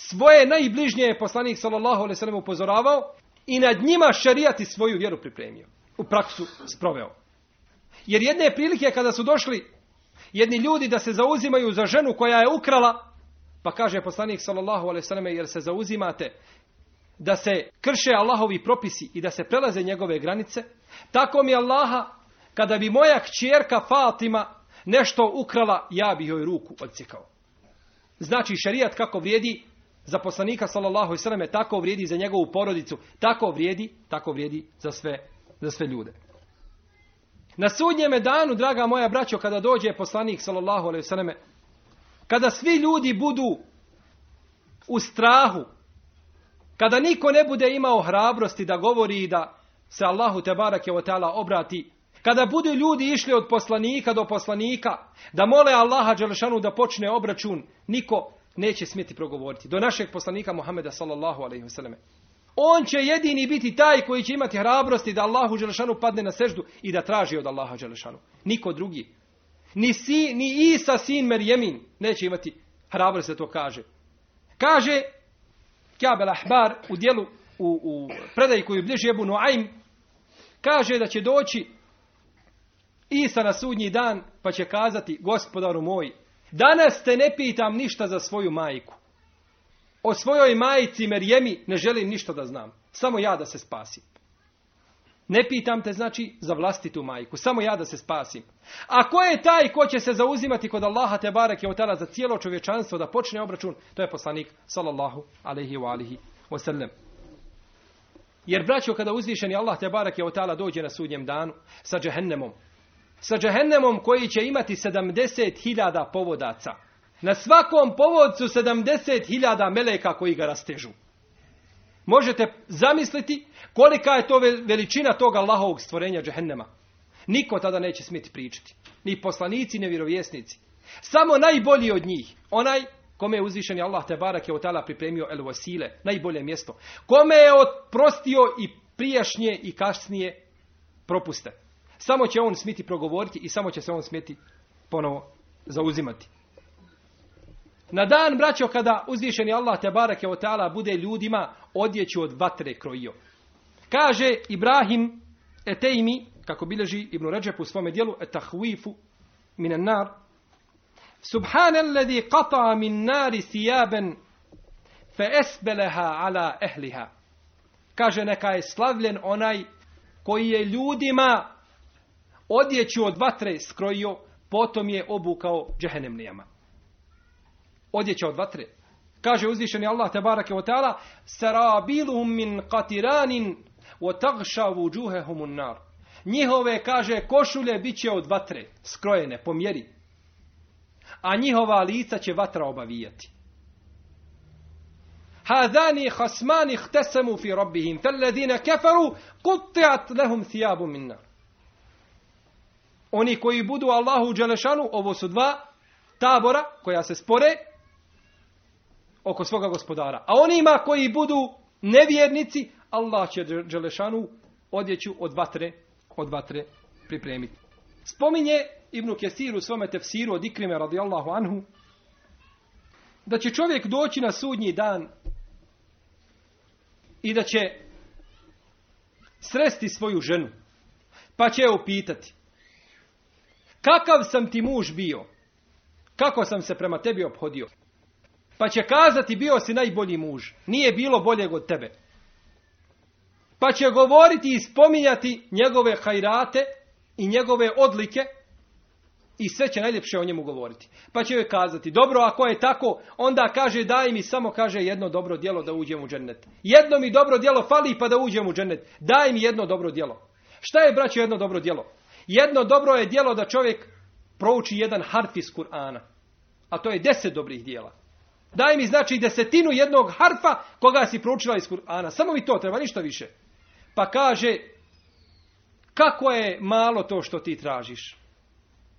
A: Svoje najbližnije je poslanik sallallahu alejhi ve upozoravao i nad njima šarijati svoju vjeru pripremio. U praksu sproveo. Jer jedne prilike kada su došli jedni ljudi da se zauzimaju za ženu koja je ukrala, pa kaže poslanik sallallahu alejhi ve jer se zauzimate da se krše Allahovi propisi i da se prelaze njegove granice, tako mi Allaha kada bi moja kćerka Fatima nešto ukrala, ja bi joj ruku odsjekao. Znači šerijat kako vrijedi za poslanika sallallahu alejhi tako vrijedi za njegovu porodicu, tako vrijedi, tako vrijedi za sve za sve ljude. Na sudnjeme danu, draga moja braćo, kada dođe poslanik sallallahu alejhi kada svi ljudi budu u strahu, kada niko ne bude imao hrabrosti da govori i da se Allahu te barake o obrati, kada budu ljudi išli od poslanika do poslanika, da mole Allaha Đelešanu da počne obračun, niko neće smjeti progovoriti. Do našeg poslanika Muhameda sallallahu alaihi wasallam. On će jedini biti taj koji će imati hrabrosti da Allahu Đelešanu padne na seždu i da traži od Allaha Đelešanu. Niko drugi. Ni, si, ni Isa sin Merjemin neće imati hrabrosti da to kaže. Kaže Kjabel Ahbar u dijelu u, u predaji koju bliži Ebu Nuaym kaže da će doći Isa na sudnji dan pa će kazati gospodaru moj Danas te ne pitam ništa za svoju majku. O svojoj majici Merjemi ne želim ništa da znam. Samo ja da se spasim. Ne pitam te znači za vlastitu majku. Samo ja da se spasim. A ko je taj ko će se zauzimati kod Allaha te bareke otala za cijelo čovječanstvo da počne obračun? To je poslanik sallallahu alaihi wa alihi wasallam. Jer braćo kada uzvišeni Allah te bareke otala dođe na sudnjem danu sa džehennemom sa džehennemom koji će imati 70.000 povodaca. Na svakom povodcu 70.000 meleka koji ga rastežu. Možete zamisliti kolika je to veličina toga Allahovog stvorenja džehennema. Niko tada neće smjeti pričati. Ni poslanici, ni vjerovjesnici. Samo najbolji od njih. Onaj kome je uzvišeni Allah te barak je od pripremio el wasile, najbolje mjesto. Kome je oprostio i prijašnje i kasnije propuste. Samo će on smiti progovoriti i samo će se on smjeti ponovo zauzimati. Na dan, braćo, kada uzvišeni Allah te barake o ta'ala bude ljudima odjeću od vatre krojio. Kaže Ibrahim Etejmi, kako bilježi Ibn Ređep u svome dijelu, etahvifu minan nar, Subhanalladhi qata min nari sijaben fe esbeleha ala ehliha. Kaže neka je slavljen onaj koji je ljudima odjeću od vatre skrojio, potom je obukao džehennemlijama. Odjeća od vatre. Kaže uzvišeni Allah tabarake wa ta'ala Sarabiluhum min qatiranin wa tagša vujuhehum nar. Njihove, kaže, košulje bit će od vatre, skrojene, po mjeri. A njihova lica će vatra obavijati. Hadani hasmani htesemu fi rabbihim, felladine keferu, kutiat lehum thijabu min nar. Oni koji budu Allahu Đelešanu, ovo su dva tabora koja se spore, oko svoga gospodara. A onima koji budu nevjernici, Allah će Đelešanu odjeću od vatre, od vatre pripremiti. Spominje Ibnu Kesir u svome tefsiru od Ikrime radijallahu anhu da će čovjek doći na sudnji dan i da će sresti svoju ženu. Pa će je upitati. Kakav sam ti muž bio? Kako sam se prema tebi obhodio? Pa će kazati bio si najbolji muž. Nije bilo boljeg od tebe. Pa će govoriti i spominjati njegove hajrate i njegove odlike i sve će najljepše o njemu govoriti. Pa će joj kazati, dobro, ako je tako, onda kaže, daj mi samo, kaže, jedno dobro djelo da uđem u džennet. Jedno mi dobro djelo fali pa da uđem u džennet. Daj mi jedno dobro djelo. Šta je, braćo, jedno dobro djelo? Jedno dobro je djelo da čovjek prouči jedan harf iz Kur'ana. A to je deset dobrih djela. Daj mi znači desetinu jednog harfa koga si proučila iz Kur'ana. Samo mi to treba, ništa više. Pa kaže, kako je malo to što ti tražiš.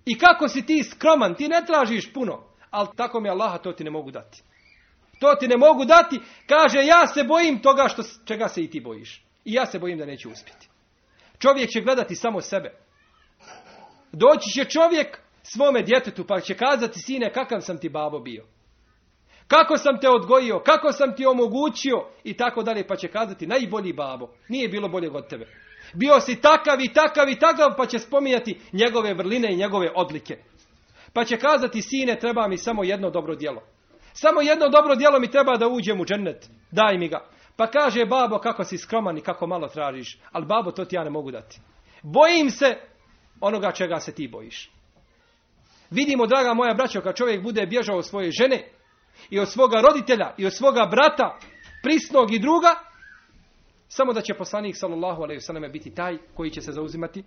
A: I kako si ti skroman, ti ne tražiš puno. Ali tako mi Allaha to ti ne mogu dati. To ti ne mogu dati. Kaže, ja se bojim toga što, čega se i ti bojiš. I ja se bojim da neće uspjeti. Čovjek će gledati samo sebe. Doći će čovjek svome djetetu pa će kazati, sine, kakav sam ti babo bio. Kako sam te odgojio, kako sam ti omogućio i tako dalje, pa će kazati najbolji babo. Nije bilo bolje od tebe. Bio si takav i takav i takav, pa će spominjati njegove vrline i njegove odlike. Pa će kazati, sine, treba mi samo jedno dobro djelo. Samo jedno dobro djelo mi treba da uđem u džennet. Daj mi ga. Pa kaže, babo, kako si skroman i kako malo tražiš. Ali babo, to ti ja ne mogu dati. Bojim se onoga čega se ti bojiš. Vidimo, draga moja braćo, kad čovjek bude bježao od svoje žene i od svoga roditelja i od svoga brata, prisnog i druga, samo da će poslanik sallallahu alejhi ve biti taj koji će se zauzimati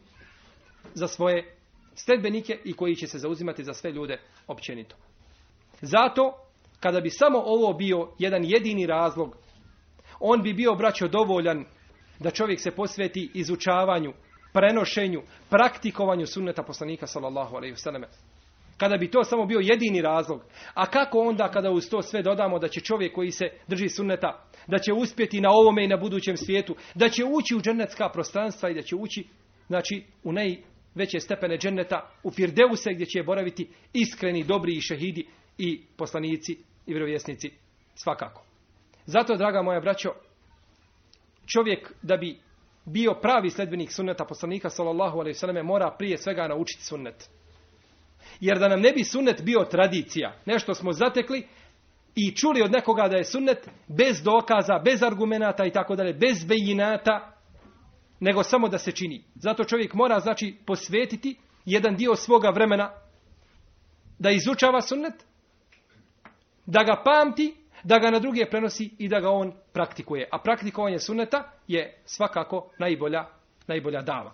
A: za svoje sledbenike i koji će se zauzimati za sve ljude općenito. Zato kada bi samo ovo bio jedan jedini razlog, on bi bio braćo dovoljan da čovjek se posveti izučavanju, prenošenju, praktikovanju sunneta poslanika sallallahu alejhi ve kada bi to samo bio jedini razlog. A kako onda kada uz to sve dodamo da će čovjek koji se drži sunneta, da će uspjeti na ovome i na budućem svijetu, da će ući u džennetska prostranstva i da će ući znači, u najveće stepene dženneta, u Firdeuse gdje će boraviti iskreni, dobri i šehidi i poslanici i vjerovjesnici svakako. Zato, draga moja braćo, čovjek da bi bio pravi sledbenik sunneta poslanika sallallahu alejhi mora prije svega naučiti sunnet. Jer da nam ne bi sunnet bio tradicija, nešto smo zatekli i čuli od nekoga da je sunnet bez dokaza, bez argumenata i tako dalje, bez bejinata, nego samo da se čini. Zato čovjek mora znači posvetiti jedan dio svoga vremena da izučava sunnet, da ga pamti, da ga na druge prenosi i da ga on praktikuje. A praktikovanje sunneta je svakako najbolja, najbolja dava.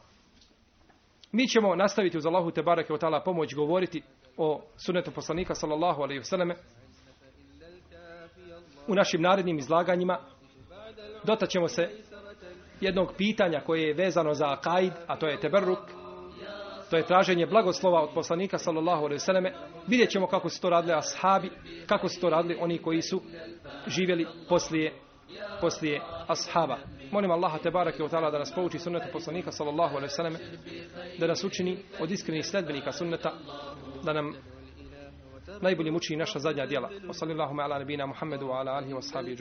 A: Mi ćemo nastaviti uz Allahu te barake ta'ala pomoć govoriti o sunnetu poslanika sallallahu alejhi ve u našim narednim izlaganjima. Dotaćemo se jednog pitanja koje je vezano za akaid, a to je teberruk, to je traženje blagoslova od poslanika sallallahu alejhi ve Vidjet ćemo kako su to radili ashabi, kako su to radili oni koji su živjeli poslije poslije ashaba. Molim Allaha te barake da nas pouči sunnetu poslanika sallallahu alejhi ve da nas učini od iskrenih sledbenika sunneta, da nam najbolje muči naša zadnja djela. Sallallahu ala nabina Muhammedu wa ala alihi wa sahbihi